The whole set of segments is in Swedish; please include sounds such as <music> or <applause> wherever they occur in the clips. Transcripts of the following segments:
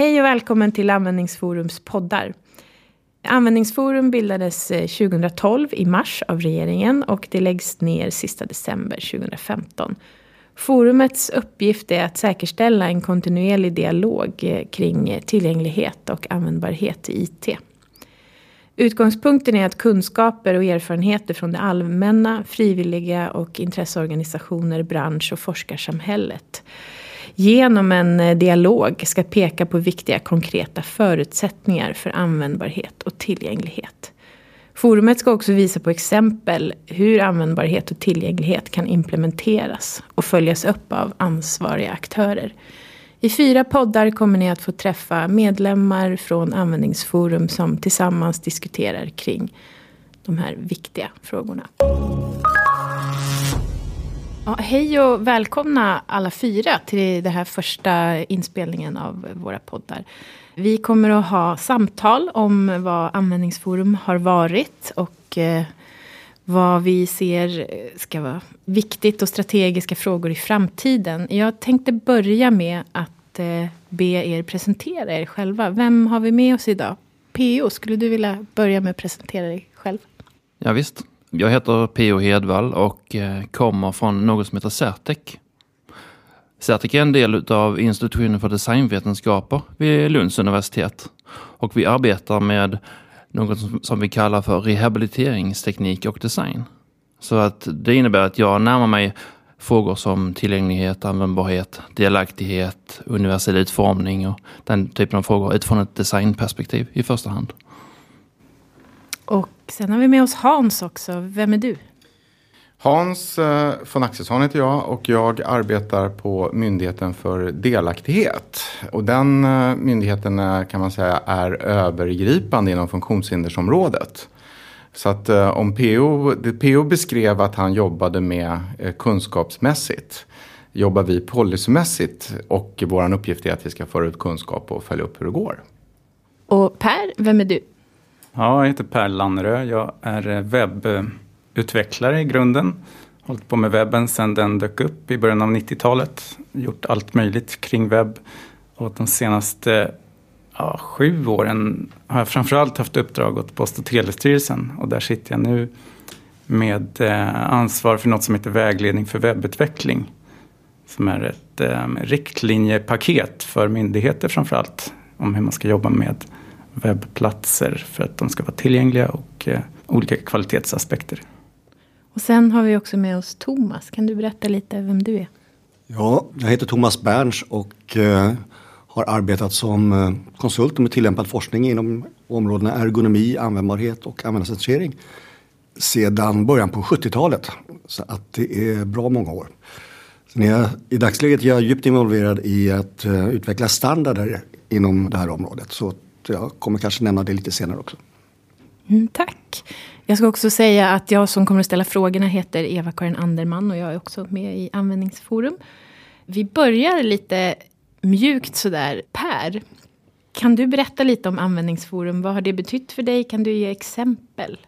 Hej och välkommen till Användningsforums poddar. Användningsforum bildades eh, 2012 i mars av regeringen och det läggs ner sista december 2015. Forumets uppgift är att säkerställa en kontinuerlig dialog eh, kring tillgänglighet och användbarhet i IT. Utgångspunkten är att kunskaper och erfarenheter från det allmänna, frivilliga och intresseorganisationer, bransch och forskarsamhället genom en eh, dialog ska peka på viktiga konkreta förutsättningar för användbarhet och tillgänglighet. Forumet ska också visa på exempel hur användbarhet och tillgänglighet kan implementeras och följas upp av ansvariga aktörer. I fyra poddar kommer ni att få träffa medlemmar från Användningsforum som tillsammans diskuterar kring de här viktiga frågorna. Ja, hej och välkomna alla fyra till den här första inspelningen av våra poddar. Vi kommer att ha samtal om vad Användningsforum har varit och eh, vad vi ser ska vara viktigt och strategiska frågor i framtiden. Jag tänkte börja med att eh, be er presentera er själva. Vem har vi med oss idag? PO, skulle du vilja börja med att presentera dig själv? Ja, visst. Jag heter P.O. Hedvall och eh, kommer från något som heter Certec. Certec är en del av institutionen för designvetenskaper vid Lunds universitet. Och vi arbetar med något som vi kallar för rehabiliteringsteknik och design. Så att det innebär att jag närmar mig frågor som tillgänglighet, användbarhet, delaktighet, universell utformning och den typen av frågor utifrån ett designperspektiv i första hand. Och sen har vi med oss Hans också. Vem är du? Hans eh, von Axelsson heter jag och jag arbetar på Myndigheten för delaktighet. Och den eh, myndigheten är, kan man säga är övergripande inom funktionshindersområdet. Så att eh, om PO, PO beskrev att han jobbade med kunskapsmässigt jobbar vi policymässigt och vår uppgift är att vi ska föra ut kunskap och följa upp hur det går. Och Per, vem är du? Ja, jag heter Per Lannerö. Jag är eh, webbutvecklare i grunden. Hållit på med webben sedan den dök upp i början av 90-talet. Gjort allt möjligt kring webb. Och de senaste ja, sju åren har jag framförallt haft uppdrag åt Post och telestyrelsen. Och där sitter jag nu med eh, ansvar för något som heter vägledning för webbutveckling. Som är ett eh, riktlinjepaket för myndigheter framförallt. Om hur man ska jobba med webbplatser för att de ska vara tillgängliga och eh, olika kvalitetsaspekter. Och sen har vi också med oss Thomas. Kan du berätta lite vem du är? Ja, jag heter Thomas Berns och eh, har arbetat som eh, konsult med tillämpad forskning inom områdena ergonomi, användbarhet och användarcentrering sedan början på 70-talet. Så att det är bra många år. Sen är jag, I dagsläget är jag djupt involverad i att utveckla standarder inom det här området. Så jag kommer kanske nämna det lite senare också. Mm, tack. Jag ska också säga att jag som kommer att ställa frågorna heter Eva-Karin Anderman och jag är också med i Användningsforum. Vi börjar lite mjukt sådär. Per, kan du berätta lite om Användningsforum? Vad har det betytt för dig? Kan du ge exempel?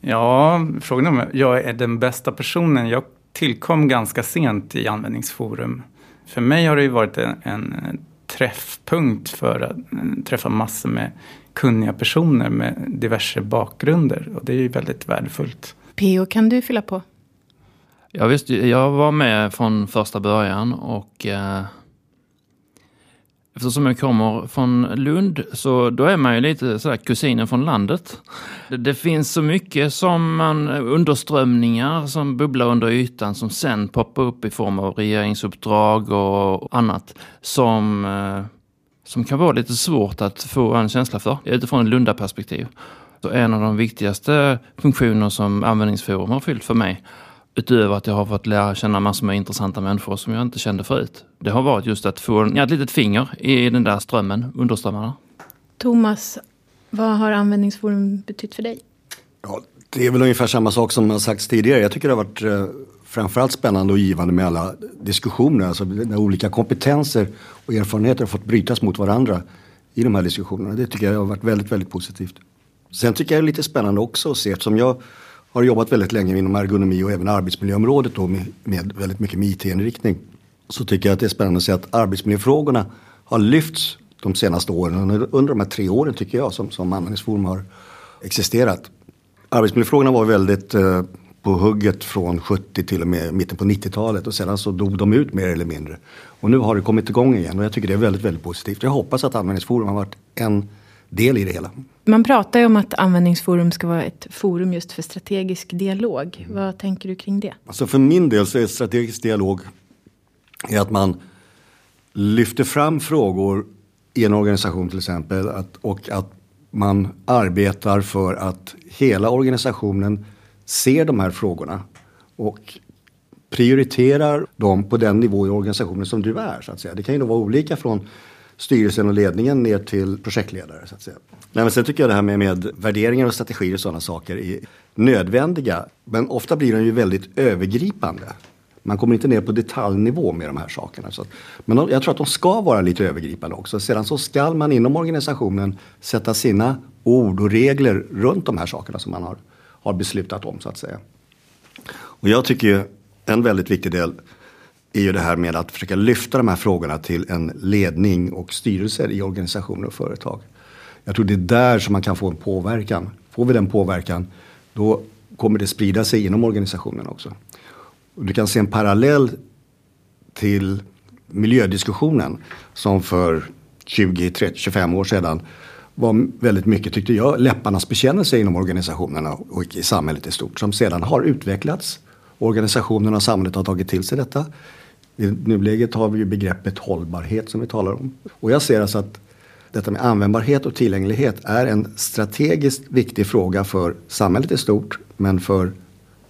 Ja, frågan är om jag är den bästa personen. Jag tillkom ganska sent i Användningsforum. För mig har det ju varit en, en träffpunkt för att eh, träffa massor med kunniga personer med diverse bakgrunder. Och det är ju väldigt värdefullt. P.O. kan du fylla på? Ja, visst, jag var med från första början och eh, Eftersom jag kommer från Lund så då är man ju lite sådär kusinen från landet. Det, det, finns så mycket som man, underströmningar som bubblar under ytan som sen poppar upp i form av regeringsuppdrag och annat som, eh, som kan vara lite svårt att få en känsla för utifrån ett Lundaperspektiv. Så en av de viktigaste funktioner som Användningsforum har fyllt för mig Utöver att jag har fått lära känna massor med intressanta människor som jag inte kände förut. Det har varit just att få ett litet finger i den där strömmen, underströmmarna. Thomas, vad har användningsforum betytt för dig? Ja, det är väl ungefär samma sak som har sagts tidigare. Jag tycker det har varit eh, framförallt spännande och givande med alla diskussioner. Alltså när olika kompetenser och erfarenheter har fått brytas mot varandra i de här diskussionerna. Det tycker jag har varit väldigt, väldigt positivt. Sen tycker jag det är lite spännande också att se eftersom jag har jobbat väldigt länge inom ergonomi och även arbetsmiljöområdet då med, med väldigt mycket med IT-inriktning. Så tycker jag att det är spännande att se att arbetsmiljöfrågorna har lyfts de senaste åren. Under de här tre åren tycker jag som, som användningsforum har existerat. Arbetsmiljöfrågorna var väldigt eh, på hugget från 70 till och med mitten på 90-talet och sedan så dog de ut mer eller mindre. Och nu har det kommit igång igen och jag tycker det är väldigt, väldigt positivt. Jag hoppas att användningsforum har varit en del i det hela. Man pratar ju om att användningsforum ska vara ett forum just för strategisk dialog. Mm. Vad tänker du kring det? Alltså för min del så är strategisk dialog är att man lyfter fram frågor i en organisation till exempel att, och att man arbetar för att hela organisationen ser de här frågorna och prioriterar dem på den nivå i organisationen som du är. Så att säga. Det kan ju då vara olika från styrelsen och ledningen ner till projektledare. Så att säga. Nej, men sen tycker jag det här med, med värderingar och strategier och sådana saker är nödvändiga. Men ofta blir de ju väldigt övergripande. Man kommer inte ner på detaljnivå med de här sakerna. Så, men jag tror att de ska vara lite övergripande också. Sedan så ska man inom organisationen sätta sina ord och regler runt de här sakerna som man har, har beslutat om så att säga. Och jag tycker ju en väldigt viktig del är ju det här med att försöka lyfta de här frågorna till en ledning och styrelser i organisationer och företag. Jag tror det är där som man kan få en påverkan. Får vi den påverkan då kommer det sprida sig inom organisationen också. Och du kan se en parallell till miljödiskussionen som för 20, 30, 25 år sedan var väldigt mycket, tyckte jag, läpparnas bekännelse inom organisationerna och i samhället i stort. Som sedan har utvecklats. Organisationerna och samhället har tagit till sig detta. I nuläget har vi ju begreppet hållbarhet som vi talar om. Och jag ser alltså att detta med användbarhet och tillgänglighet är en strategiskt viktig fråga för samhället i stort men för,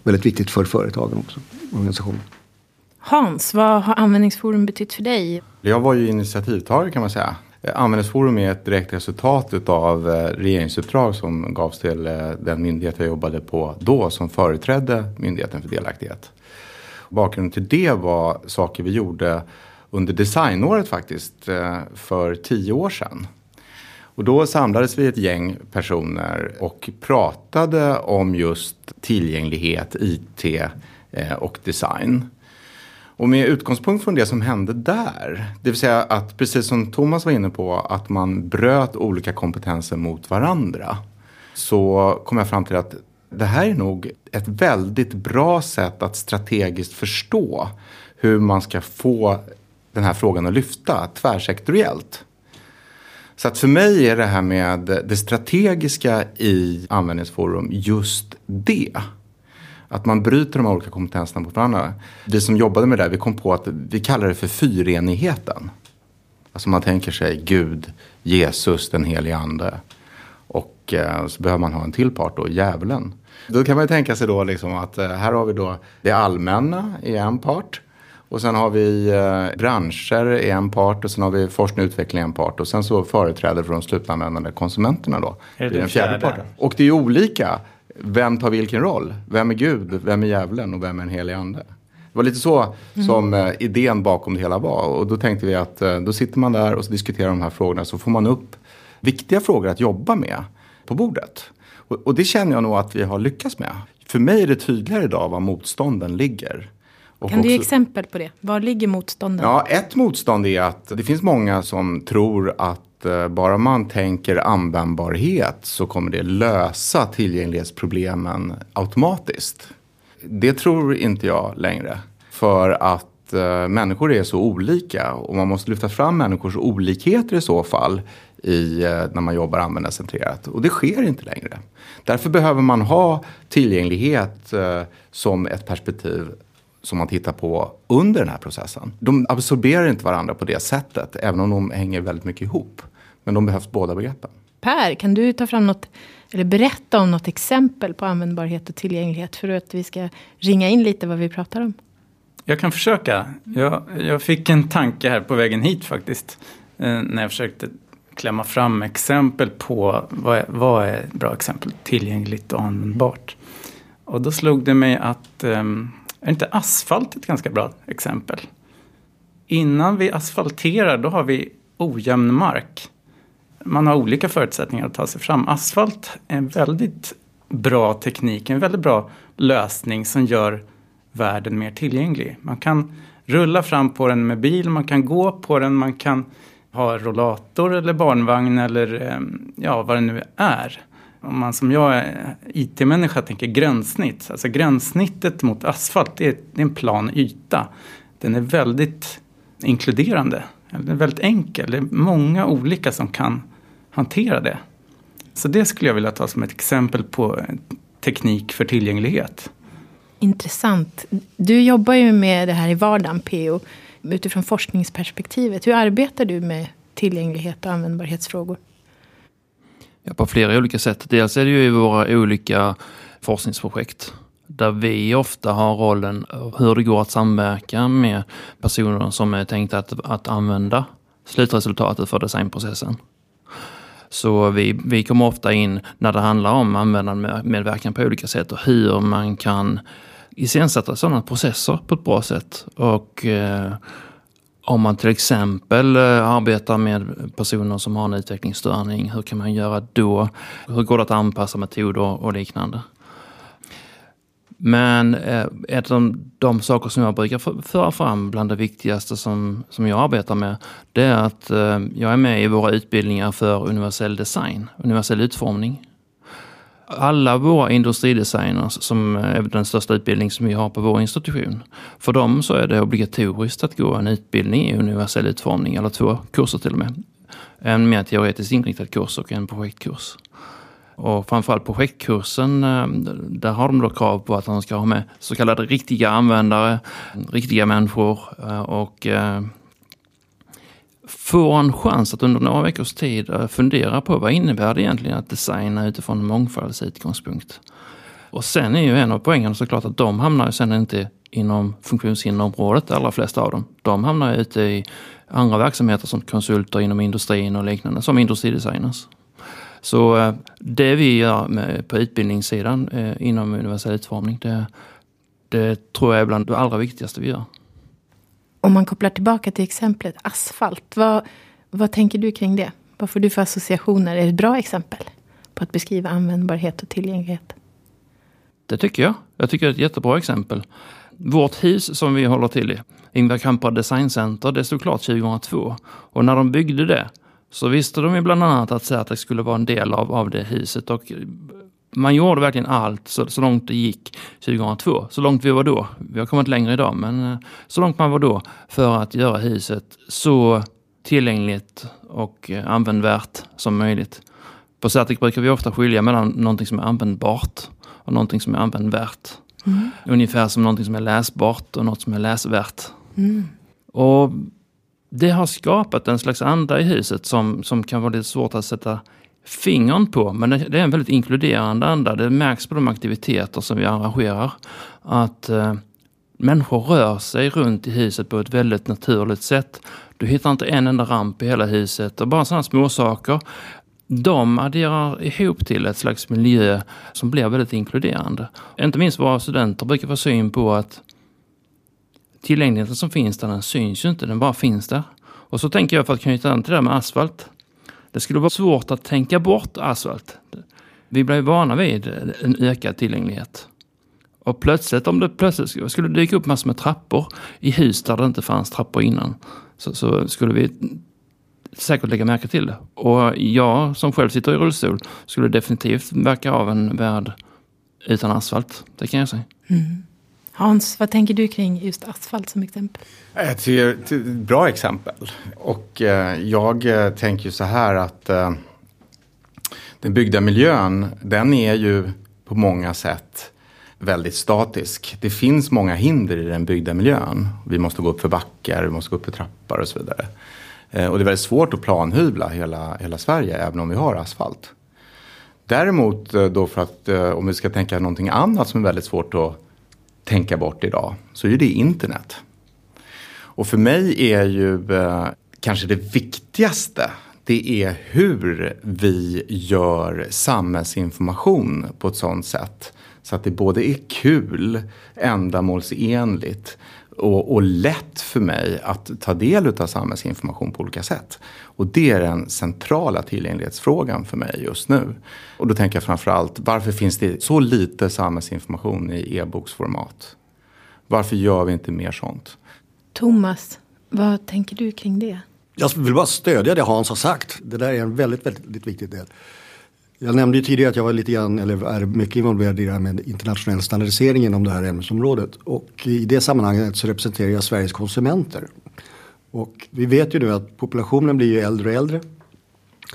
väldigt viktigt för företagen också, organisationen. Hans, vad har Användningsforum betytt för dig? Jag var ju initiativtagare kan man säga. Användningsforum är ett direkt resultat av eh, regeringsuppdrag som gavs till eh, den myndighet jag jobbade på då som företrädde Myndigheten för delaktighet. Bakgrunden till det var saker vi gjorde under designåret faktiskt eh, för tio år sedan. Och då samlades vi ett gäng personer och pratade om just tillgänglighet, IT eh, och design. Och med utgångspunkt från det som hände där, det vill säga att precis som Thomas var inne på, att man bröt olika kompetenser mot varandra. Så kom jag fram till att det här är nog ett väldigt bra sätt att strategiskt förstå hur man ska få den här frågan att lyfta tvärsektoriellt. Så att för mig är det här med det strategiska i användningsforum just det. Att man bryter de här olika kompetenserna mot varandra. Vi som jobbade med det här, vi kom på att vi kallar det för fyrenigheten. Alltså man tänker sig Gud, Jesus, den helige ande. Och eh, så behöver man ha en till part då, djävulen. Då kan man ju tänka sig då liksom att eh, här har vi då det allmänna i en part. Och sen har vi eh, branscher i en part och sen har vi forskning och utveckling i en part. Och sen så företräder för de slutanvändande konsumenterna då. Är det den fjärde, parten. Och det är ju olika. Vem tar vilken roll? Vem är Gud? Vem är djävulen? Och vem är en helig ande? Det var lite så mm. som eh, idén bakom det hela var. Och då tänkte vi att eh, då sitter man där och så diskuterar de här frågorna. Så får man upp viktiga frågor att jobba med på bordet. Och, och det känner jag nog att vi har lyckats med. För mig är det tydligare idag var motstånden ligger. Och kan du ge exempel på det? Var ligger motstånden? Ja, ett motstånd är att det finns många som tror att eh, bara man tänker användbarhet så kommer det lösa tillgänglighetsproblemen automatiskt. Det tror inte jag längre. För att eh, människor är så olika och man måste lyfta fram människors olikheter i så fall i, eh, när man jobbar användarcentrerat. Och det sker inte längre. Därför behöver man ha tillgänglighet eh, som ett perspektiv som man tittar på under den här processen. De absorberar inte varandra på det sättet, även om de hänger väldigt mycket ihop. Men de behövs båda begreppen. Per, kan du ta fram något, eller berätta om något exempel på användbarhet och tillgänglighet för att vi ska ringa in lite vad vi pratar om? Jag kan försöka. Jag, jag fick en tanke här på vägen hit faktiskt. Eh, när jag försökte klämma fram exempel på vad är, vad är bra exempel, tillgängligt och användbart. Och då slog det mig att um, är inte asfalt ett ganska bra exempel? Innan vi asfalterar då har vi ojämn mark. Man har olika förutsättningar att ta sig fram. Asfalt är en väldigt bra teknik, en väldigt bra lösning som gör världen mer tillgänglig. Man kan rulla fram på den med bil, man kan gå på den, man kan ha rollator eller barnvagn eller ehm, ja, vad det nu är. Om man som jag är IT-människa tänker gränssnitt. Alltså gränssnittet mot asfalt, det är, det är en plan yta. Den är väldigt inkluderande. Den är väldigt enkel. Det är många olika som kan hantera det. Så det skulle jag vilja ta som ett exempel på teknik för tillgänglighet. Intressant. Du jobbar ju med det här i vardagen, PO, utifrån forskningsperspektivet. Hur arbetar du med tillgänglighet och användbarhetsfrågor? Ja, på flera olika sätt. Dels är det ju i våra olika forskningsprojekt där vi ofta har rollen hur det går att samverka med personer som är tänkta att, att använda slutresultatet för designprocessen. Så vi, vi kommer ofta in när det handlar om användarmedverkan på olika sätt och hur man kan iscensätta sådana processer på ett bra sätt. Och eh, om man till exempel eh, arbetar med personer som har en utvecklingsstörning, hur kan man göra då? Hur går det att anpassa metoder och liknande? Men eh, ett av de saker som jag brukar föra fram bland det viktigaste som, som jag arbetar med, det är att eh, jag är med i våra utbildningar för universell design, universell utformning. Alla våra industridesigners, som eh, är den största utbildning som vi har på vår institution, för dem så är det obligatoriskt att gå en utbildning i universell utformning, eller två kurser till och med. En mer teoretiskt inriktad kurs och en projektkurs. Och framförallt projektkursen, eh, där har de då krav på att de ska ha med så kallade riktiga användare, riktiga människor eh, och får en chans att under några veckors tid eh, fundera på vad innebär det egentligen att designa utifrån en mångfaldsutgångspunkt. Och sen är ju en av poängerna såklart att de hamnar ju sen inte inom funktionshinderområdet, de allra flesta av dem. De hamnar ju ute i andra verksamheter som konsulter inom industrin och liknande, som industridesigners. Så eh, det vi gör med, på utbildningssidan eh, inom universell utformning, det, det tror jag är bland det allra viktigaste vi gör. Om man kopplar tillbaka till exemplet asfalt, vad, vad tänker du kring det? Vad får du för associationer? Är det ett bra exempel på att beskriva användbarhet och tillgänglighet? Det tycker jag. Jag tycker det är ett jättebra exempel. Vårt hus som vi håller till i, Ingvar Kamprad Design Center, det stod klart 2002. Och när de byggde det så visste de ju bland annat att Certex skulle vara en del av, av det huset. Och man gjorde verkligen allt så, så långt det gick 2002. Så långt vi var då. Vi har kommit längre idag, men eh, så långt man var då för att göra huset så tillgängligt och eh, användvärt som möjligt. På Certic brukar vi ofta skilja mellan någonting som är användbart och någonting som är användvärt. Mm. Ungefär som någonting som är läsbart och något som är läsvärt. Mm. Och det har skapat en slags anda i huset som, som kan vara lite svårt att sätta fingern på. Men det, är en väldigt inkluderande anda. Det märks på de aktiviteter som vi arrangerar. Att eh, människor rör sig runt i huset på ett väldigt naturligt sätt. Du hittar inte en enda ramp i hela huset och bara sådana små saker. De adderar ihop till ett slags miljö som blir väldigt inkluderande. Inte minst våra studenter brukar få syn på att tillgängligheten som finns där, den syns ju inte, den bara finns där. Och så tänker jag för att knyta an till det där med asfalt. Det skulle vara svårt att tänka bort asfalt. Vi blir vana vid en ökad tillgänglighet. Och plötsligt, om det plötsligt skulle dyka upp massor med trappor i hus där det inte fanns trappor innan, så, så skulle vi säkert lägga märke till det. Och jag som själv sitter i rullstol skulle definitivt verka av en värld utan asfalt. Det kan jag säga. Mm. Hans, vad tänker du kring just asfalt som exempel? Jag tycker det är ett bra exempel. Och eh, jag eh, tänker så här att eh, den byggda miljön, den är ju på många sätt väldigt statisk. Det finns många hinder i den byggda miljön. Vi måste gå upp för backar, vi måste gå upp för trappor och så vidare. Eh, och det är väldigt svårt att planhyvla hela, hela Sverige, även om vi har asfalt. Däremot eh, då för att om vi ska tänka någonting annat som är väldigt svårt att tänka bort idag så är det internet. Och för mig är ju eh, kanske det viktigaste det är hur vi gör samhällsinformation på ett sådant sätt så att det både är kul, ändamålsenligt och, och lätt för mig att ta del av samhällsinformation på olika sätt. Och det är den centrala tillgänglighetsfrågan för mig just nu. Och då tänker jag framförallt, varför finns det så lite samhällsinformation i e-boksformat? Varför gör vi inte mer sånt? Thomas, vad tänker du kring det? Jag vill bara stödja det Hans har sagt. Det där är en väldigt, väldigt viktig del. Jag nämnde ju tidigare att jag var lite grann, eller är mycket involverad i det här med internationell standardisering inom det här ämnesområdet. Och i det sammanhanget så representerar jag Sveriges konsumenter. Och vi vet ju nu att populationen blir ju äldre och äldre.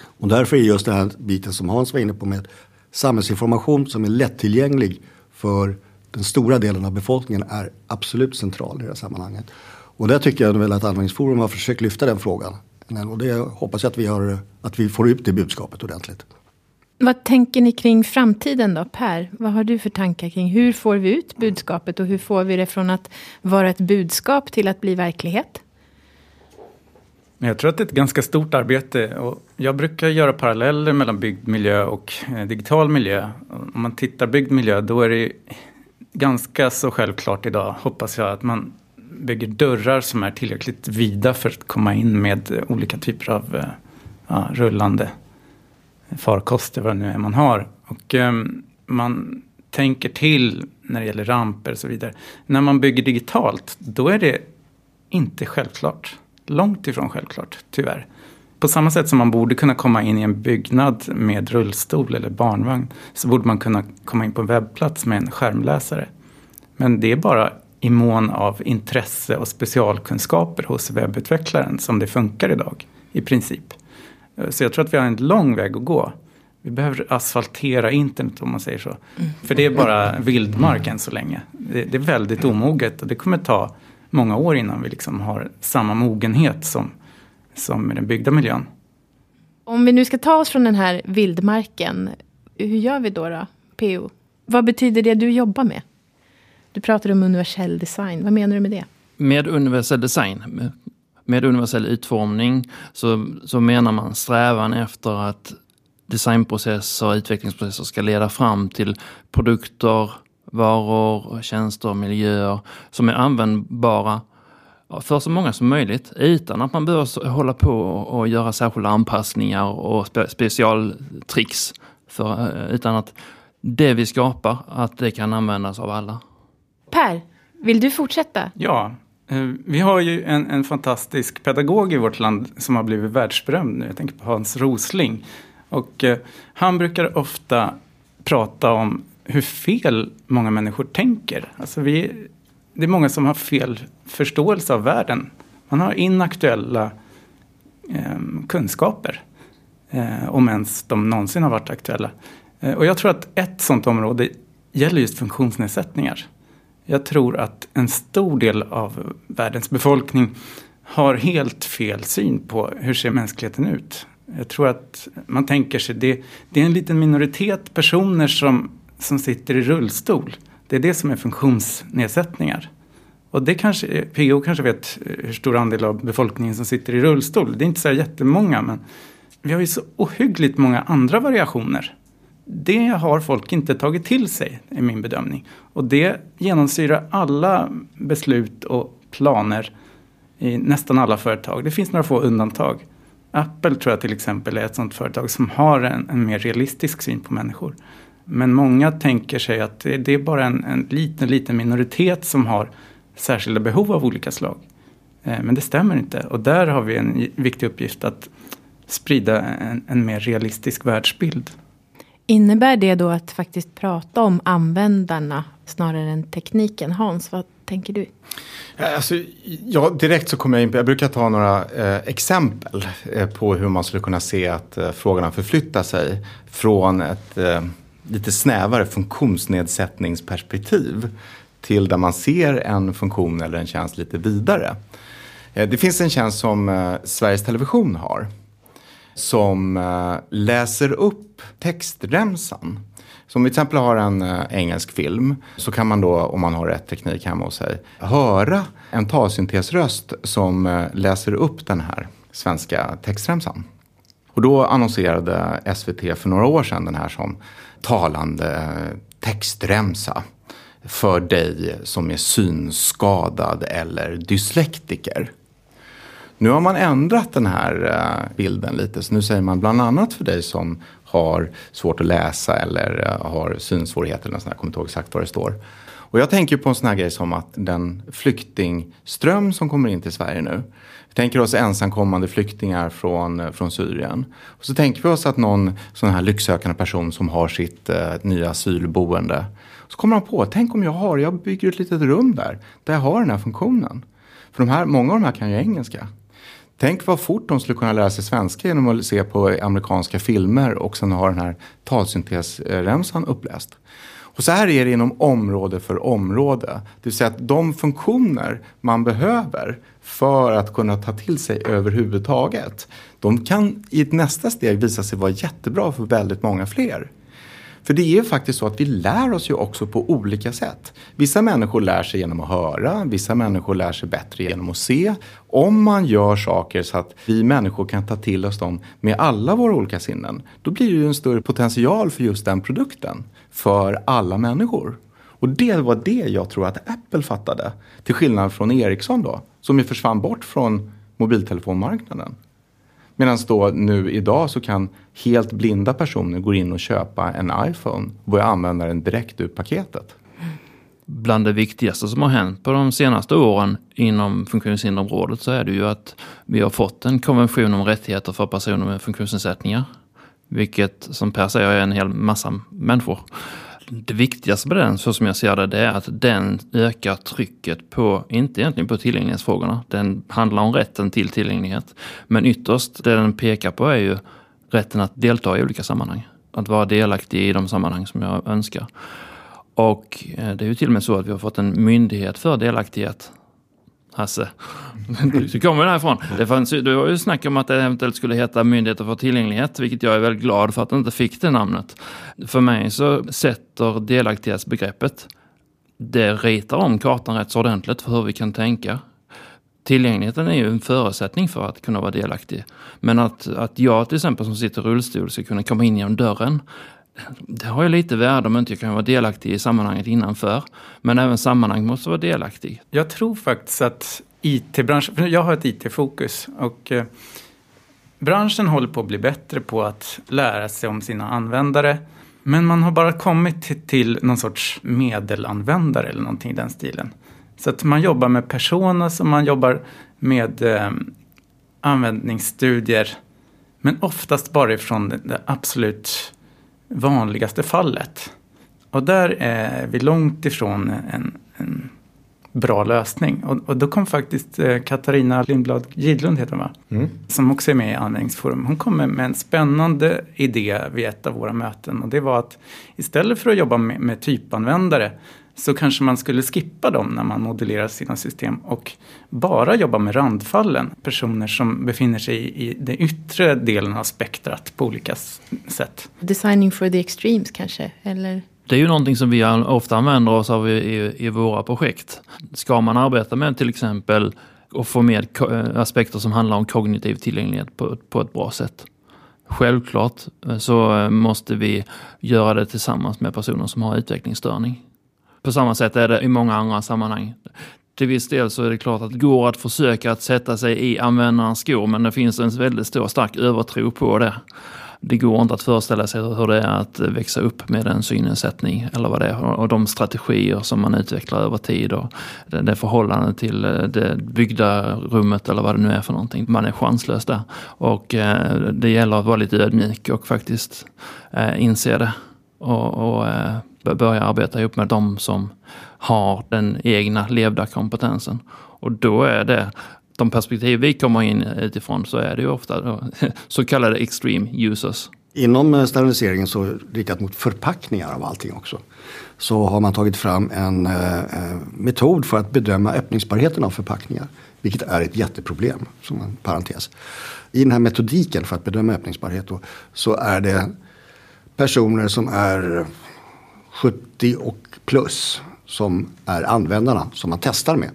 Och därför är just den här biten som Hans var inne på med samhällsinformation som är lättillgänglig för den stora delen av befolkningen är absolut central i det här sammanhanget. Och där tycker jag väl att Användningsforum har försökt lyfta den frågan. Och det hoppas jag att vi, har, att vi får ut det budskapet ordentligt. Vad tänker ni kring framtiden då, Per? Vad har du för tankar kring hur får vi ut budskapet och hur får vi det från att vara ett budskap till att bli verklighet? Jag tror att det är ett ganska stort arbete och jag brukar göra paralleller mellan byggd miljö och eh, digital miljö. Om man tittar byggd miljö då är det ganska så självklart idag, hoppas jag, att man bygger dörrar som är tillräckligt vida för att komma in med olika typer av eh, ja, rullande farkoster, vad det nu är man har. Och um, man tänker till när det gäller ramper och så vidare. När man bygger digitalt, då är det inte självklart. Långt ifrån självklart, tyvärr. På samma sätt som man borde kunna komma in i en byggnad med rullstol eller barnvagn så borde man kunna komma in på en webbplats med en skärmläsare. Men det är bara i mån av intresse och specialkunskaper hos webbutvecklaren som det funkar idag, i princip. Så jag tror att vi har en lång väg att gå. Vi behöver asfaltera internet om man säger så. Mm. För det är bara vildmark än så länge. Det, det, är väldigt omoget och det kommer ta många år innan vi liksom har samma mogenhet som, som i den byggda miljön. Om vi nu ska ta oss från den här vildmarken, hur gör vi då, då PO? Vad betyder det du jobbar med? Du pratar om universell design, vad menar du med det? Med universell design med universell utformning så, så menar man strävan efter att designprocesser och utvecklingsprocesser ska leda fram till produkter, varor, tjänster, miljöer som är användbara för så många som möjligt utan att man behöver hålla på och göra särskilda anpassningar och spe specialtricks. För, eh, utan att det vi skapar, att det kan användas av alla. Per, vill du fortsätta? Ja, Eh, vi har ju en, en, fantastisk pedagog i vårt land som har blivit världsberömd nu. Jag tänker på Hans Rosling. Och eh, han brukar ofta prata om hur fel många människor tänker. Alltså vi, det är många som har fel förståelse av världen. Man har inaktuella eh, kunskaper. Eh, om ens de någonsin har varit aktuella. Eh, och jag tror att ett sådant område gäller just funktionsnedsättningar. Jag tror att en stor del av världens befolkning har helt fel syn på hur ser mänskligheten ut. Jag tror att man tänker sig det, det är en liten minoritet personer som, som sitter i rullstol. Det är det som är funktionsnedsättningar. Och det kanske, PO kanske vet hur stor andel av befolkningen som sitter i rullstol. Det är inte så jättemånga men vi har ju så ohyggligt många andra variationer det har folk inte tagit till sig, i min bedömning. Och det genomsyrar alla beslut och planer i nästan alla företag. Det finns några få undantag. Apple tror jag till exempel är ett sådant företag som har en, en mer realistisk syn på människor. Men många tänker sig att det, det är bara en, en, liten, liten minoritet som har särskilda behov av olika slag. Eh, men det stämmer inte och där har vi en viktig uppgift att sprida en, en mer realistisk världsbild. Innebär det då att faktiskt prata om användarna snarare än tekniken? Hans, vad tänker du? Alltså, ja, direkt så kommer jag in på, jag brukar ta några eh, exempel eh, på hur man skulle kunna se att eh, frågorna förflyttar sig från ett eh, lite snävare funktionsnedsättningsperspektiv till där man ser en funktion eller en tjänst lite vidare. Eh, det finns en tjänst som eh, Sveriges Television har som eh, läser upp textremsan. Så om vi till exempel har en eh, engelsk film så kan man då, om man har rätt teknik hemma hos sig, höra en talsyntesröst som eh, läser upp den här svenska textremsan. Och då annonserade SVT för några år sedan den här som talande textremsa för dig som är synskadad eller dyslektiker. Nu har man ändrat den här eh, bilden lite. Så nu säger man bland annat för dig som har svårt att läsa eller eh, har synsvårigheter. Eller sånt, jag kommer inte ihåg exakt vad det står. Och jag tänker på en sån här grej som att den flyktingström som kommer in till Sverige nu. Vi tänker oss ensamkommande flyktingar från, eh, från Syrien. Och så tänker vi oss att någon sån här lycksökande person som har sitt eh, nya asylboende. Så kommer han på, tänk om jag har, jag bygger ett litet rum där. Där jag har den här funktionen. För de här, många av de här kan ju engelska. Tänk vad fort de skulle kunna lära sig svenska genom att se på amerikanska filmer och sen ha den här talsyntesremsan uppläst. Och så här är det inom område för område. Det vill säga att de funktioner man behöver för att kunna ta till sig överhuvudtaget. De kan i ett nästa steg visa sig vara jättebra för väldigt många fler. För det är ju faktiskt så att vi lär oss ju också på olika sätt. Vissa människor lär sig genom att höra, vissa människor lär sig bättre genom att se. Om man gör saker så att vi människor kan ta till oss dem med alla våra olika sinnen, då blir det ju en större potential för just den produkten för alla människor. Och det var det jag tror att Apple fattade. Till skillnad från Ericsson då, som ju försvann bort från mobiltelefonmarknaden. Medan då nu idag så kan helt blinda personer gå in och köpa en iPhone och börja använda den direkt ur paketet. Bland det viktigaste som har hänt på de senaste åren inom funktionshinderområdet så är det ju att vi har fått en konvention om rättigheter för personer med funktionsnedsättningar. Vilket som Per säger är en hel massa människor. Det viktigaste med den, så som jag ser det, det är att den ökar trycket på, inte egentligen på tillgänglighetsfrågorna, den handlar om rätten till tillgänglighet. Men ytterst, det den pekar på är ju rätten att delta i olika sammanhang. Att vara delaktig i de sammanhang som jag önskar. Och eh, det är ju till och med så att vi har fått en myndighet för delaktighet Hasse. Du kommer därifrån. Det, fanns, det var ju snack om att det eventuellt skulle heta Myndigheten för tillgänglighet, vilket jag är väldigt glad för att det inte fick det namnet. För mig så sätter delaktighetsbegreppet, det ritar om kartan rätt så ordentligt för hur vi kan tänka. Tillgängligheten är ju en förutsättning för att kunna vara delaktig. Men att, att jag till exempel som sitter i rullstol ska kunna komma in genom dörren, det har ju lite värde om inte jag kan vara delaktig i sammanhanget innanför. Men även sammanhang måste vara delaktig. Jag tror faktiskt att IT-branschen, för jag har ett IT-fokus och eh, branschen håller på att bli bättre på att lära sig om sina användare. Men man har bara kommit till, till någon sorts medelanvändare eller någonting i den stilen. Så att man jobbar med personas och man jobbar med eh, användningsstudier. Men oftast bara ifrån det, det absolut vanligaste fallet. Och där är vi långt ifrån en, en bra lösning. Och, och, då kom faktiskt eh, Katarina Lindblad Gidlund, heter hon va? Mm. Som också är med i Användningsforum. Hon kom med, med en spännande idé vid ett av våra möten. Och det var att istället för att jobba med, med typanvändare så kanske man skulle skippa dem när man modellerar sina system och bara jobba med randfallen. Personer som befinner sig i den yttre delen av spektrat på olika sätt. Designing for the extremes kanske? Eller? Det är ju någonting som vi ofta använder oss av i, i, i våra projekt. Ska man arbeta med till exempel och få med aspekter som handlar om kognitiv tillgänglighet på, på ett bra sätt. Självklart så måste vi göra det tillsammans med personer som har utvecklingsstörning. På samma sätt är det i många andra sammanhang. Till viss del så är det klart att det går att försöka att sätta sig i användarens skor men det finns en väldigt stor stark övertro på det. Det går inte att föreställa sig hur det är att växa upp med en synnedsättning eller vad det är. Och de strategier som man utvecklar över tid och det, förhållande till eh, det byggda rummet eller vad det nu är för någonting. Man är chanslös där. Och eh, det gäller att vara lite ödmjuk och faktiskt eh, inse det. Och, och börja arbeta ihop med de som har den egna levda kompetensen. Och då är det de perspektiv vi kommer in utifrån så är det ju ofta då, <laughs> så kallade extreme users. Inom standardiseringen steriliseringen så riktat mot förpackningar av allting också så har man tagit fram en eh, eh, metod för att bedöma öppningsbarheten av förpackningar. Vilket är ett jätteproblem, som en parentes. I den här metodiken för att bedöma öppningsbarhet då, så är det personer som är 70 och plus som är användarna som man testar med.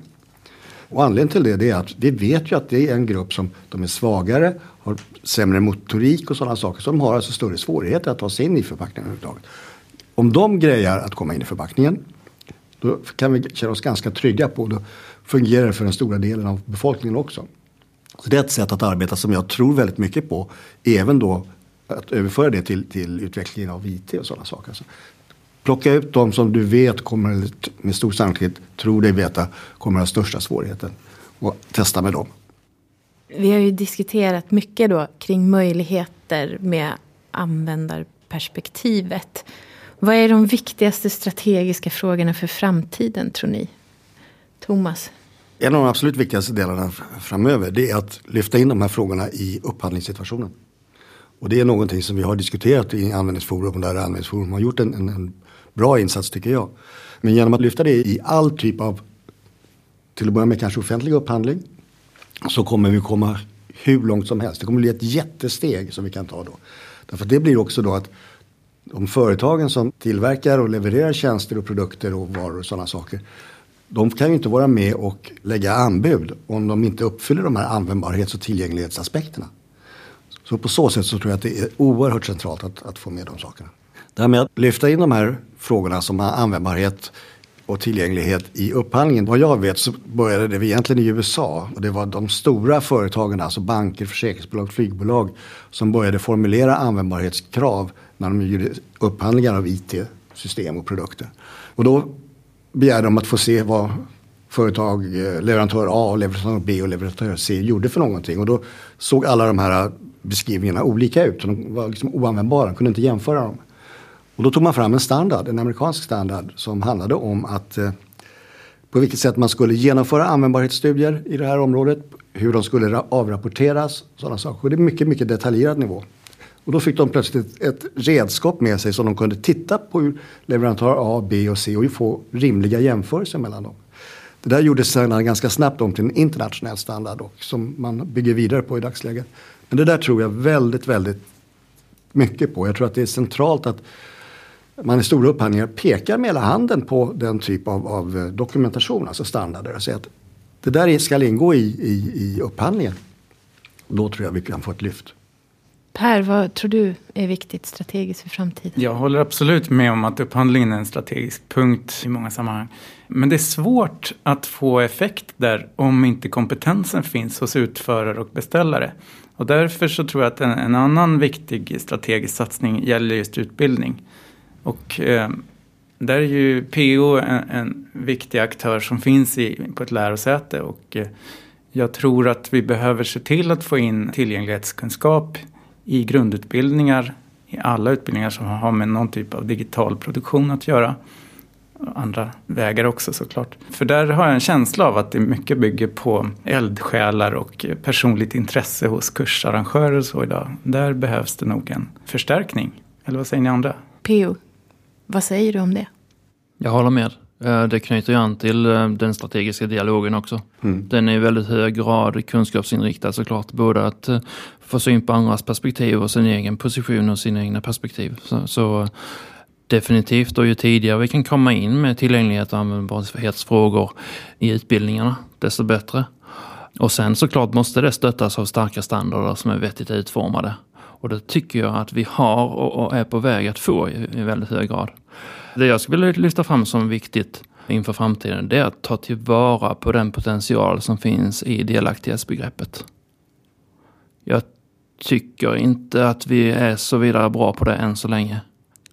Och anledningen till det, det är att vi vet ju att det är en grupp som de är svagare, har sämre motorik och sådana saker. Så de har alltså större svårigheter att ta sig in i förpackningen överhuvudtaget. Om de grejar att komma in i förpackningen då kan vi känna oss ganska trygga på. Då fungerar det för den stora delen av befolkningen också. Så det är ett sätt att arbeta som jag tror väldigt mycket på. Även då att överföra det till, till utvecklingen av IT och sådana saker. Plocka ut de som du vet kommer, med stor sannolikhet, tror dig veta, kommer ha största svårigheten. Och testa med dem. Vi har ju diskuterat mycket då kring möjligheter med användarperspektivet. Vad är de viktigaste strategiska frågorna för framtiden tror ni? Thomas? En av de absolut viktigaste delarna framöver det är att lyfta in de här frågorna i upphandlingssituationen. Och det är någonting som vi har diskuterat i användningsforum och där användningsforum har gjort en, en, en bra insats tycker jag. Men genom att lyfta det i all typ av, till att börja med kanske offentlig upphandling, så kommer vi komma hur långt som helst. Det kommer bli ett jättesteg som vi kan ta då. Därför att det blir också då att de företagen som tillverkar och levererar tjänster och produkter och varor och sådana saker. De kan ju inte vara med och lägga anbud om de inte uppfyller de här användbarhets och tillgänglighetsaspekterna. Så på så sätt så tror jag att det är oerhört centralt att, att få med de sakerna. Det här med att lyfta in de här frågorna som användbarhet och tillgänglighet i upphandlingen. Vad jag vet så började det egentligen i USA och det var de stora företagen, alltså banker, försäkringsbolag, flygbolag som började formulera användbarhetskrav när de gjorde upphandlingar av IT-system och produkter. Och då begärde de att få se vad företag, eh, leverantör A, leverantör B och leverantör C gjorde för någonting. Och då såg alla de här beskrivningarna olika ut. De var liksom oanvändbara, de kunde inte jämföra dem. Och då tog man fram en standard, en amerikansk standard som handlade om att eh, på vilket sätt man skulle genomföra användbarhetsstudier i det här området, hur de skulle avrapporteras, sådana saker. Och det är mycket, mycket detaljerad nivå. Och då fick de plötsligt ett redskap med sig som de kunde titta på hur leverantör A, B och C och få rimliga jämförelser mellan dem. Det där gjordes sedan ganska snabbt om till en internationell standard och som man bygger vidare på i dagsläget. Men det där tror jag väldigt, väldigt mycket på. Jag tror att det är centralt att man i stora upphandlingar pekar med hela handen på den typ av, av dokumentation, alltså standarder. Och säger att det där ska ingå i, i, i upphandlingen. Då tror jag vi kan få ett lyft. Per, vad tror du är viktigt strategiskt för framtiden? Jag håller absolut med om att upphandlingen är en strategisk punkt i många sammanhang. Men det är svårt att få effekt där om inte kompetensen finns hos utförare och beställare. Och därför så tror jag att en, en annan viktig strategisk satsning gäller just utbildning. Och eh, där är ju PO en, en, viktig aktör som finns i, på ett lärosäte. Och eh, jag tror att vi behöver se till att få in tillgänglighetskunskap i grundutbildningar, i alla utbildningar som har med någon typ av digital produktion att göra. Andra vägar också såklart. För där har jag en känsla av att det mycket bygger på eldsjälar och personligt intresse hos kursarrangörer och så idag. Där behövs det nog en förstärkning. Eller vad säger ni andra? PO, vad säger du om det? Jag håller med. Eh, det knyter ju an till eh, den strategiska dialogen också. Mm. Den är i väldigt hög grad kunskapsinriktad såklart. Både att eh, få syn på andras perspektiv och sin egen position och sina egna perspektiv. Så, så definitivt, och ju tidigare vi kan komma in med tillgänglighet och användbarhetsfrågor i utbildningarna, desto bättre. Och sen såklart måste det stöttas av starka standarder som är vettigt utformade. Och det tycker jag att vi har och är på väg att få i, väldigt hög grad. Det jag skulle vilja lyfta fram som viktigt inför framtiden det är att ta tillvara på den potential som finns i delaktighetsbegreppet. Jag tycker inte att vi är så vidare bra på det än så länge.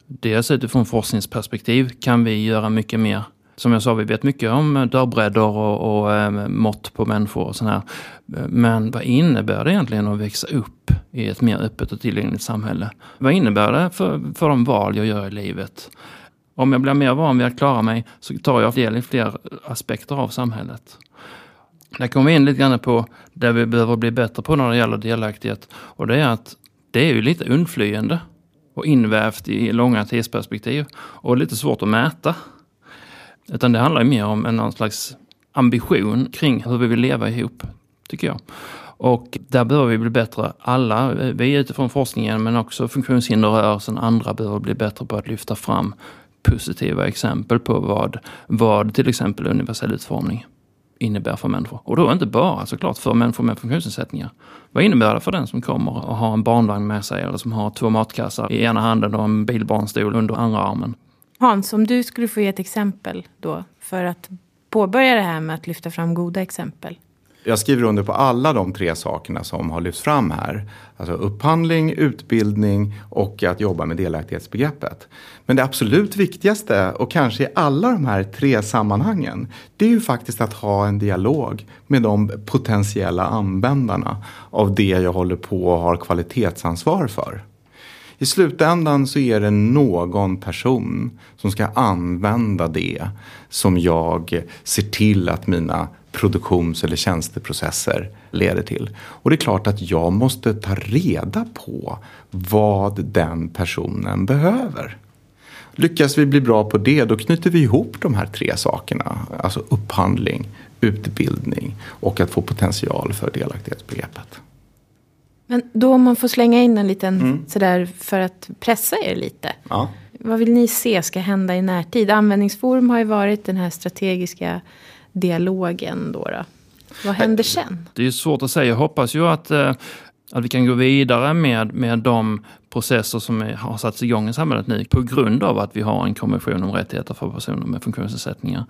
Dels utifrån forskningsperspektiv kan vi göra mycket mer. Som jag sa, vi vet mycket om eh, dörrbredder och, och eh, mått på människor och sådär. Men vad innebär det egentligen att växa upp i ett mer öppet och tillgängligt samhälle? Vad innebär det för, för de val jag gör i livet? Om jag blir mer van vid att klara mig så tar jag del i fler aspekter av samhället. Där kommer vi in lite grann på det vi behöver bli bättre på när det gäller delaktighet. Och det är att det är ju lite undflyende och invävt i långa tidsperspektiv och lite svårt att mäta. Utan det handlar mer om en någon slags ambition kring hur vi vill leva ihop, tycker jag. Och där behöver vi bli bättre, alla, vi utifrån forskningen men också funktionshinderrörelsen, andra behöver bli bättre på att lyfta fram positiva exempel på vad, vad till exempel universell utformning innebär för människor. Och då inte bara såklart för människor med funktionsnedsättningar. Vad innebär det för den som kommer och har en barnvagn med sig eller som har två matkassar i ena handen och en bilbarnstol under andra armen? Hans, om du skulle få ge ett exempel då för att påbörja det här med att lyfta fram goda exempel. Jag skriver under på alla de tre sakerna som har lyfts fram här. Alltså upphandling, utbildning och att jobba med delaktighetsbegreppet. Men det absolut viktigaste och kanske i alla de här tre sammanhangen det är ju faktiskt att ha en dialog med de potentiella användarna av det jag håller på och har kvalitetsansvar för. I slutändan så är det någon person som ska använda det som jag ser till att mina produktions eller tjänsteprocesser leder till. Och det är klart att jag måste ta reda på vad den personen behöver. Lyckas vi bli bra på det, då knyter vi ihop de här tre sakerna. Alltså upphandling, utbildning och att få potential för delaktighetsbegreppet. Men då om man får slänga in en liten mm. sådär för att pressa er lite. Ja. Vad vill ni se ska hända i närtid? Användningsforum har ju varit den här strategiska dialogen då. då. Vad händer sen? Det är svårt att säga. Jag hoppas ju att, eh, att vi kan gå vidare med, med de processer som är, har satts igång i samhället nu på grund av att vi har en konvention om rättigheter för personer med funktionsnedsättningar.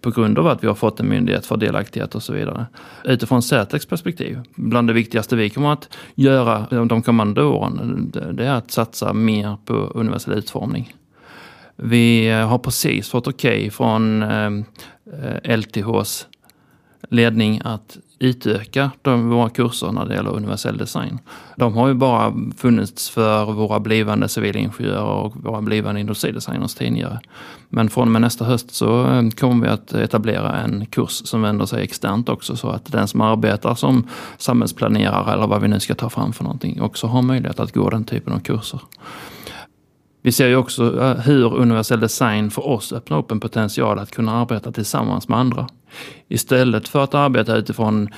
På grund av att vi har fått en myndighet för delaktighet och så vidare. Utifrån Sätex perspektiv, bland det viktigaste vi kommer att göra de kommande åren, det är att satsa mer på universell utformning. Vi har precis fått okej okay från eh, eh, LTHs ledning att utöka de, våra kurser när det gäller universell design. De har ju bara funnits för våra blivande civilingenjörer och våra blivande industridesigners tidigare. Men från och med nästa höst så eh, kommer vi att etablera en kurs som vänder sig externt också så att den som arbetar som samhällsplanerare eller vad vi nu ska ta fram för någonting också har möjlighet att gå den typen av kurser. Vi ser ju också eh, hur universell design för oss öppnar upp en potential att kunna arbeta tillsammans med andra. Istället för att arbeta utifrån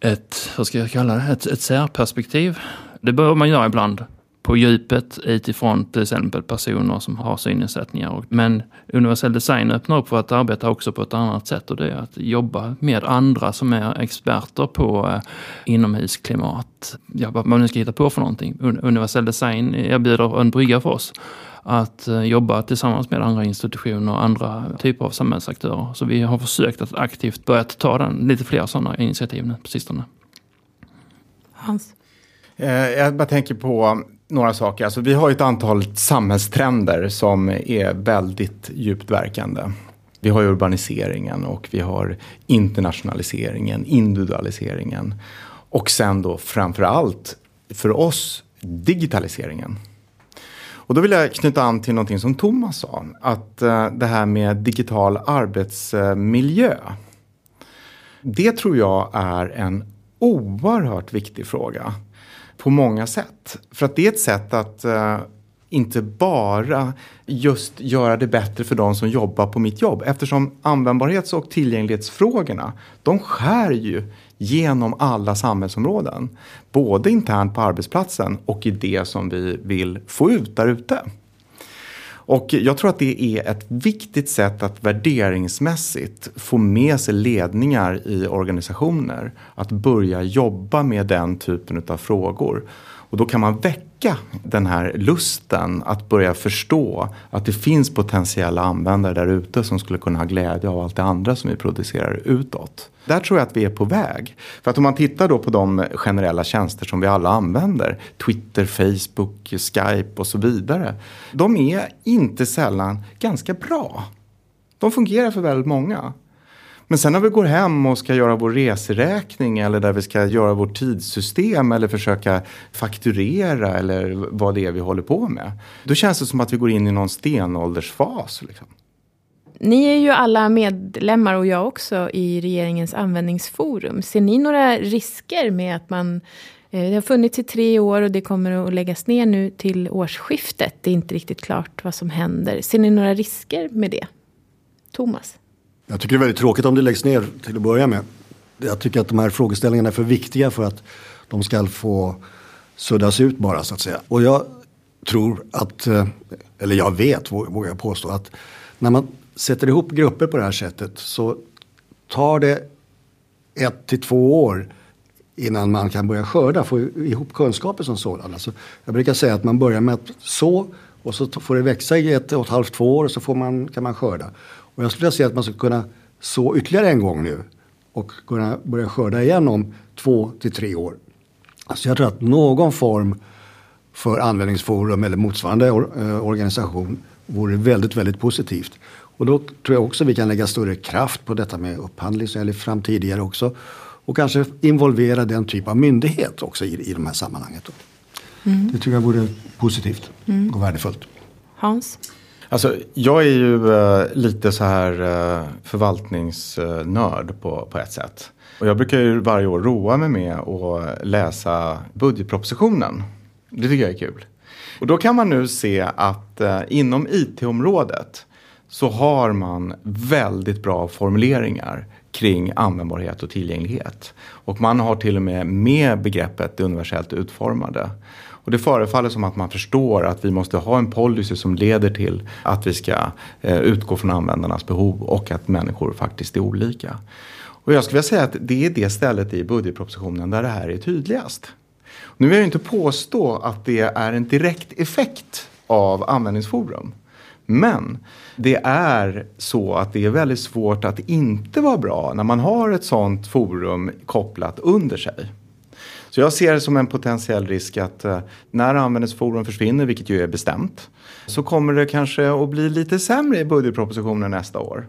ett, vad ska jag kalla det, ett, ett särperspektiv. Det bör man göra ibland på djupet utifrån till exempel personer som har synnedsättningar. Men universell design öppnar upp för att arbeta också på ett annat sätt och det är att jobba med andra som är experter på eh, inomhusklimat. Ja, vad man nu ska hitta på för någonting. Universell design erbjuder en brygga för oss att eh, jobba tillsammans med andra institutioner och andra typer av samhällsaktörer. Så vi har försökt att aktivt börja ta den, lite fler sådana initiativ nu på sistone. Hans? Eh, jag bara tänker på några saker. Alltså, vi har ett antal samhällstrender som är väldigt djupt verkande. Vi har urbaniseringen och vi har internationaliseringen, individualiseringen. Och sen då framför allt för oss digitaliseringen. Och då vill jag knyta an till någonting som Thomas sa. Att eh, det här med digital arbetsmiljö. Det tror jag är en oerhört viktig fråga på många sätt. För att det är ett sätt att eh, inte bara just göra det bättre för de som jobbar på mitt jobb. Eftersom användbarhets och tillgänglighetsfrågorna, de skär ju genom alla samhällsområden. Både internt på arbetsplatsen och i det som vi vill få ut där ute. Och jag tror att det är ett viktigt sätt att värderingsmässigt få med sig ledningar i organisationer att börja jobba med den typen av frågor. Och då kan man väcka den här lusten att börja förstå att det finns potentiella användare där ute som skulle kunna ha glädje av allt det andra som vi producerar utåt. Där tror jag att vi är på väg. För att om man tittar då på de generella tjänster som vi alla använder, Twitter, Facebook, Skype och så vidare. De är inte sällan ganska bra. De fungerar för väldigt många. Men sen när vi går hem och ska göra vår reseräkning eller där vi ska göra vårt tidssystem eller försöka fakturera eller vad det är vi håller på med. Då känns det som att vi går in i någon stenåldersfas. Liksom. Ni är ju alla medlemmar och jag också i regeringens användningsforum. Ser ni några risker med att man eh, det har funnits i tre år och det kommer att läggas ner nu till årsskiftet. Det är inte riktigt klart vad som händer. Ser ni några risker med det? Thomas? Jag tycker det är väldigt tråkigt om det läggs ner till att börja med. Jag tycker att de här frågeställningarna är för viktiga för att de ska få suddas ut bara så att säga. Och jag tror att, eh, eller jag vet vågar jag påstå, att när man sätter ihop grupper på det här sättet så tar det ett till två år innan man kan börja skörda, få ihop kunskaper som sådana. Alltså, jag brukar säga att man börjar med att så och så får det växa i ett och ett halvt, två år och så får man, kan man skörda. Och jag skulle säga att man skulle kunna så ytterligare en gång nu och kunna börja skörda igen om två till tre år. Så jag tror att någon form för användningsforum eller motsvarande eh, organisation vore väldigt, väldigt positivt. Och då tror jag också vi kan lägga större kraft på detta med upphandling som jag lyft fram tidigare också. Och kanske involvera den typ av myndighet också i, i de här sammanhangen. Mm. Det tycker jag vore positivt mm. och värdefullt. Hans? Alltså, jag är ju uh, lite så här uh, förvaltningsnörd på, på ett sätt. Och jag brukar ju varje år roa mig med att läsa budgetpropositionen. Det tycker jag är kul. Och då kan man nu se att uh, inom IT-området så har man väldigt bra formuleringar kring användbarhet och tillgänglighet. Och man har till och med med begreppet universellt utformade. Och det förefaller som att man förstår att vi måste ha en policy som leder till att vi ska eh, utgå från användarnas behov och att människor faktiskt är olika. Och jag skulle vilja säga att det är det stället i budgetpropositionen där det här är tydligast. Nu vill jag inte påstå att det är en direkt effekt av användningsforum. Men det är så att det är väldigt svårt att inte vara bra när man har ett sånt forum kopplat under sig. Så jag ser det som en potentiell risk att eh, när användningsforum försvinner, vilket ju är bestämt, så kommer det kanske att bli lite sämre i budgetpropositionen nästa år.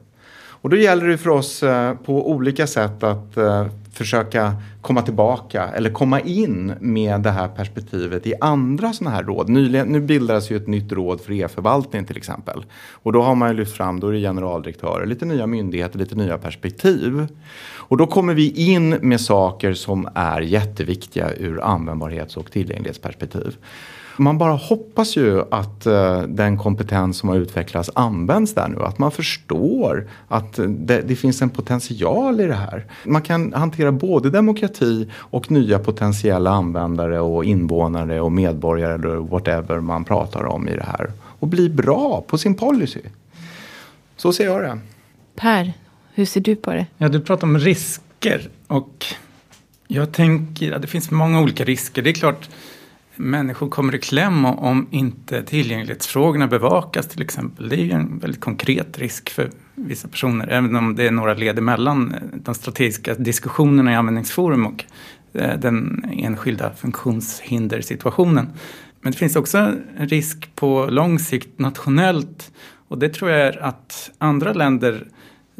Och då gäller det för oss eh, på olika sätt att eh, försöka komma tillbaka eller komma in med det här perspektivet i andra sådana här råd. Nyligen, nu bildades ju ett nytt råd för e-förvaltning till exempel. Och då har man ju lyft fram, då är det generaldirektörer, lite nya myndigheter, lite nya perspektiv. Och då kommer vi in med saker som är jätteviktiga ur användbarhets och tillgänglighetsperspektiv. Man bara hoppas ju att uh, den kompetens som har utvecklats används där nu. Att man förstår att det, det, finns en potential i det här. Man kan hantera både demokrati och nya potentiella användare och invånare och medborgare eller whatever man pratar om i det här. Och bli bra på sin policy. Så ser jag det. Per, hur ser du på det? Ja, du pratar om risker och jag tänker att det finns många olika risker. Det är klart människor kommer i kläm om inte tillgänglighetsfrågorna bevakas till exempel. Det är ju en väldigt konkret risk för vissa personer, även om det är några led emellan de strategiska diskussionerna i användningsforum och eh, den enskilda funktionshindersituationen. Men det finns också en risk på lång sikt nationellt och det tror jag är att andra länder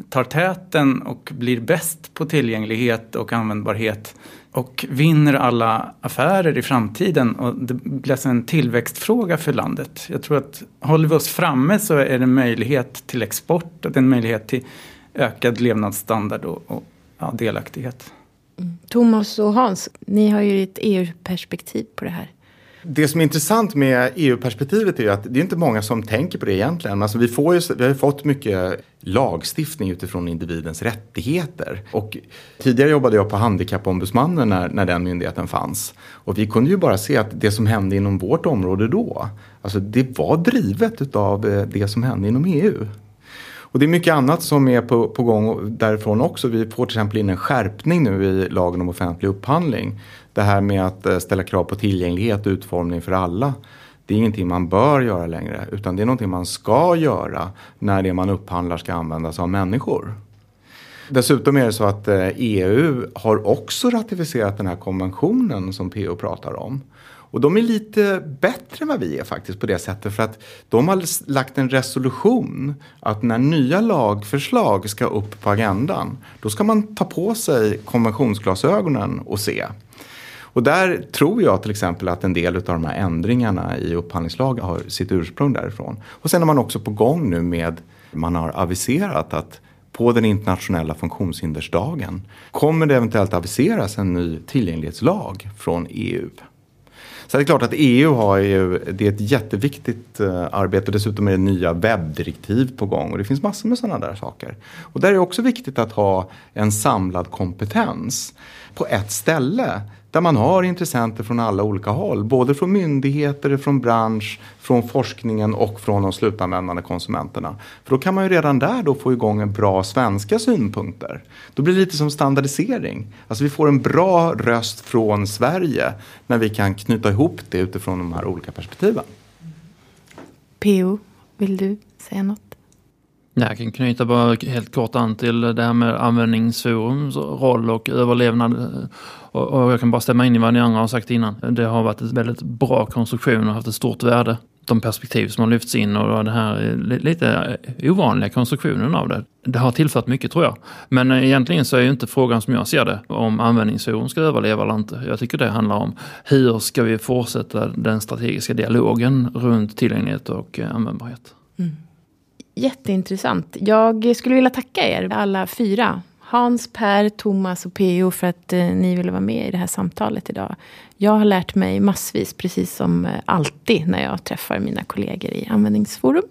tar täten och blir bäst på tillgänglighet och användbarhet och vinner alla affärer i framtiden. Och det blir alltså en tillväxtfråga för landet. Jag tror att håller vi oss framme så är det en möjlighet till export och det är en möjlighet till ökad levnadsstandard och, och ja, delaktighet. Mm. Thomas och Hans, ni har ju ett EU-perspektiv på det här. Det som är intressant med EU-perspektivet är ju att det är inte många som tänker på det egentligen. Alltså vi, får ju, vi har ju fått mycket lagstiftning utifrån individens rättigheter. Och tidigare jobbade jag på Handikappombudsmannen när, när den myndigheten fanns. Och vi kunde ju bara se att det som hände inom vårt område då, alltså det var drivet av eh, det som hände inom EU. Och det är mycket annat som är på, på gång därifrån också. Vi får till exempel in en skärpning nu i lagen om offentlig upphandling. Det här med att eh, ställa krav på tillgänglighet och utformning för alla. Det är ingenting man bör göra längre utan det är någonting man ska göra när det man upphandlar ska användas av människor. Dessutom är det så att eh, EU har också ratificerat den här konventionen som PO pratar om. Och de är lite bättre än vad vi är faktiskt på det sättet för att de har lagt en resolution att när nya lagförslag ska upp på agendan då ska man ta på sig konventionsglasögonen och se. Och där tror jag till exempel att en del av de här ändringarna i upphandlingslagen har sitt ursprung därifrån. Och sen är man också på gång nu med, man har aviserat att på den internationella funktionshindersdagen kommer det eventuellt aviseras en ny tillgänglighetslag från EU. Så det är klart att EU har ju, det är ett jätteviktigt eh, arbete och Dessutom är det nya webbdirektiv på gång och det finns massor med sådana där saker. Och där är det också viktigt att ha en samlad kompetens på ett ställe där man har intressenter från alla olika håll. Både från myndigheter, från bransch, från forskningen och från de slutanvändande konsumenterna. För då kan man ju redan där då få igång en bra svenska synpunkter. Då blir det lite som standardisering. Alltså vi får en bra röst från Sverige när vi kan knyta ihop det utifrån de här olika perspektiven. PO, vill du säga något? Jag kan knyta bara helt kort an till det här med användningsforums roll och överlevnad. Och jag kan bara stämma in i vad ni andra har sagt innan. Det har varit en väldigt bra konstruktion och haft ett stort värde. De perspektiv som har lyfts in och den här lite ovanliga konstruktionen av det. Det har tillfört mycket tror jag. Men egentligen så är ju inte frågan som jag ser det om användningsforum ska överleva eller inte. Jag tycker det handlar om hur ska vi fortsätta den strategiska dialogen runt tillgänglighet och eh, användbarhet. Mm. Jätteintressant. Jag skulle vilja tacka er alla fyra. Hans, Per, Thomas och Peo för att eh, ni ville vara med i det här samtalet idag. Jag har lärt mig massvis, precis som eh, alltid när jag träffar mina kollegor i användningsforum.